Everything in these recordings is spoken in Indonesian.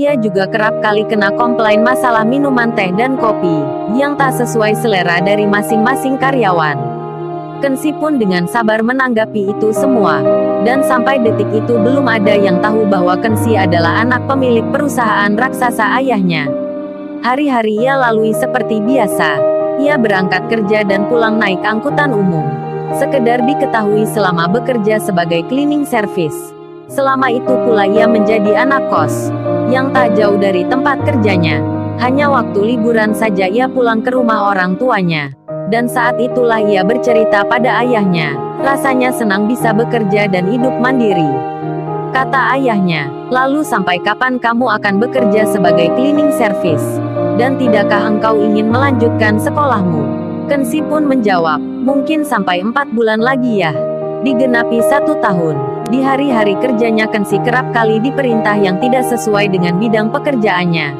Ia juga kerap kali kena komplain masalah minuman teh dan kopi, yang tak sesuai selera dari masing-masing karyawan. Kensi pun dengan sabar menanggapi itu semua. Dan sampai detik itu belum ada yang tahu bahwa Kensi adalah anak pemilik perusahaan raksasa ayahnya. Hari-hari ia lalui seperti biasa. Ia berangkat kerja dan pulang naik angkutan umum. Sekedar diketahui selama bekerja sebagai cleaning service. Selama itu pula ia menjadi anak kos, yang tak jauh dari tempat kerjanya. Hanya waktu liburan saja ia pulang ke rumah orang tuanya. Dan saat itulah ia bercerita pada ayahnya, rasanya senang bisa bekerja dan hidup mandiri. Kata ayahnya, lalu sampai kapan kamu akan bekerja sebagai cleaning service? Dan tidakkah engkau ingin melanjutkan sekolahmu? Kensi pun menjawab, mungkin sampai empat bulan lagi ya. Digenapi satu tahun. Di hari-hari kerjanya Kensi kerap kali diperintah yang tidak sesuai dengan bidang pekerjaannya.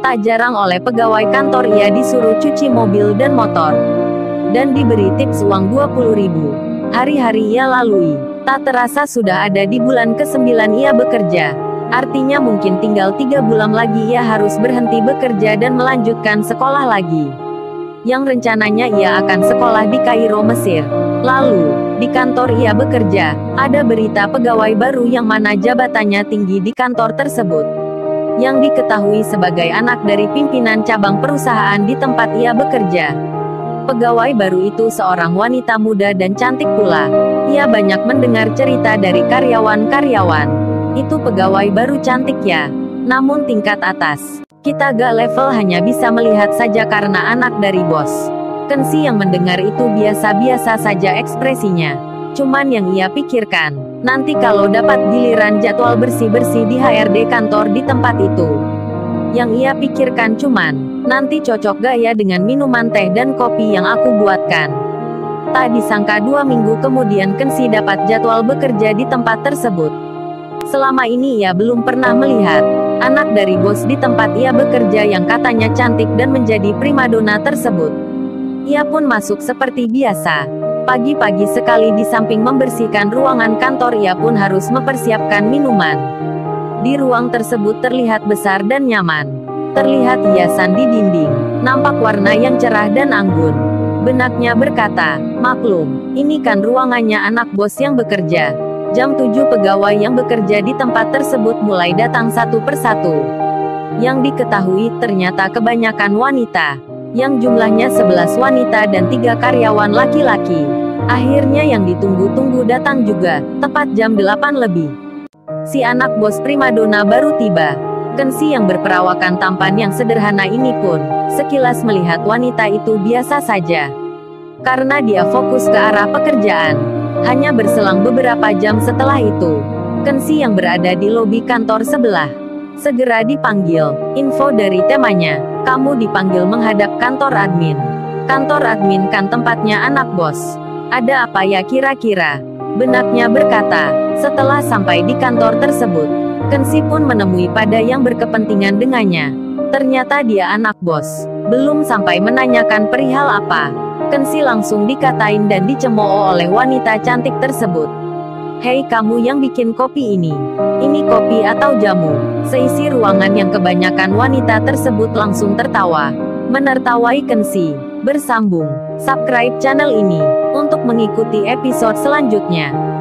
Tak jarang oleh pegawai kantor ia disuruh cuci mobil dan motor. Dan diberi tips uang 20 ribu. Hari-hari ia lalui. Tak terasa sudah ada di bulan ke-9 ia bekerja. Artinya mungkin tinggal tiga bulan lagi ia harus berhenti bekerja dan melanjutkan sekolah lagi. Yang rencananya ia akan sekolah di Kairo, Mesir. Lalu, di kantor ia bekerja, ada berita pegawai baru yang mana jabatannya tinggi di kantor tersebut. Yang diketahui sebagai anak dari pimpinan cabang perusahaan di tempat ia bekerja. Pegawai baru itu seorang wanita muda dan cantik pula. Ia banyak mendengar cerita dari karyawan-karyawan. Itu pegawai baru cantik ya. Namun tingkat atas. Kita gak level hanya bisa melihat saja karena anak dari bos. Kensi yang mendengar itu biasa-biasa saja ekspresinya. Cuman yang ia pikirkan, nanti kalau dapat giliran jadwal bersih-bersih di HRD kantor di tempat itu. Yang ia pikirkan cuman, nanti cocok gak ya dengan minuman teh dan kopi yang aku buatkan. Tak disangka dua minggu kemudian Kensi dapat jadwal bekerja di tempat tersebut. Selama ini ia belum pernah melihat anak dari bos di tempat ia bekerja yang katanya cantik dan menjadi primadona tersebut. Ia pun masuk seperti biasa. Pagi-pagi sekali di samping membersihkan ruangan kantor ia pun harus mempersiapkan minuman. Di ruang tersebut terlihat besar dan nyaman. Terlihat hiasan di dinding, nampak warna yang cerah dan anggun. Benaknya berkata, maklum, ini kan ruangannya anak bos yang bekerja. Jam 7 pegawai yang bekerja di tempat tersebut mulai datang satu persatu. Yang diketahui ternyata kebanyakan wanita yang jumlahnya 11 wanita dan tiga karyawan laki-laki. Akhirnya yang ditunggu-tunggu datang juga, tepat jam 8 lebih. Si anak bos primadona baru tiba. Kensi yang berperawakan tampan yang sederhana ini pun, sekilas melihat wanita itu biasa saja. Karena dia fokus ke arah pekerjaan. Hanya berselang beberapa jam setelah itu, Kensi yang berada di lobi kantor sebelah, segera dipanggil, info dari temanya, kamu dipanggil menghadap kantor admin. Kantor admin kan tempatnya anak bos. Ada apa ya kira-kira? Benaknya berkata, setelah sampai di kantor tersebut, Kensi pun menemui pada yang berkepentingan dengannya. Ternyata dia anak bos. Belum sampai menanyakan perihal apa. Kensi langsung dikatain dan dicemooh oleh wanita cantik tersebut. Hei kamu yang bikin kopi ini. Ini kopi atau jamu? Seisi ruangan yang kebanyakan wanita tersebut langsung tertawa. Menertawai Kensi. Bersambung. Subscribe channel ini. Untuk mengikuti episode selanjutnya.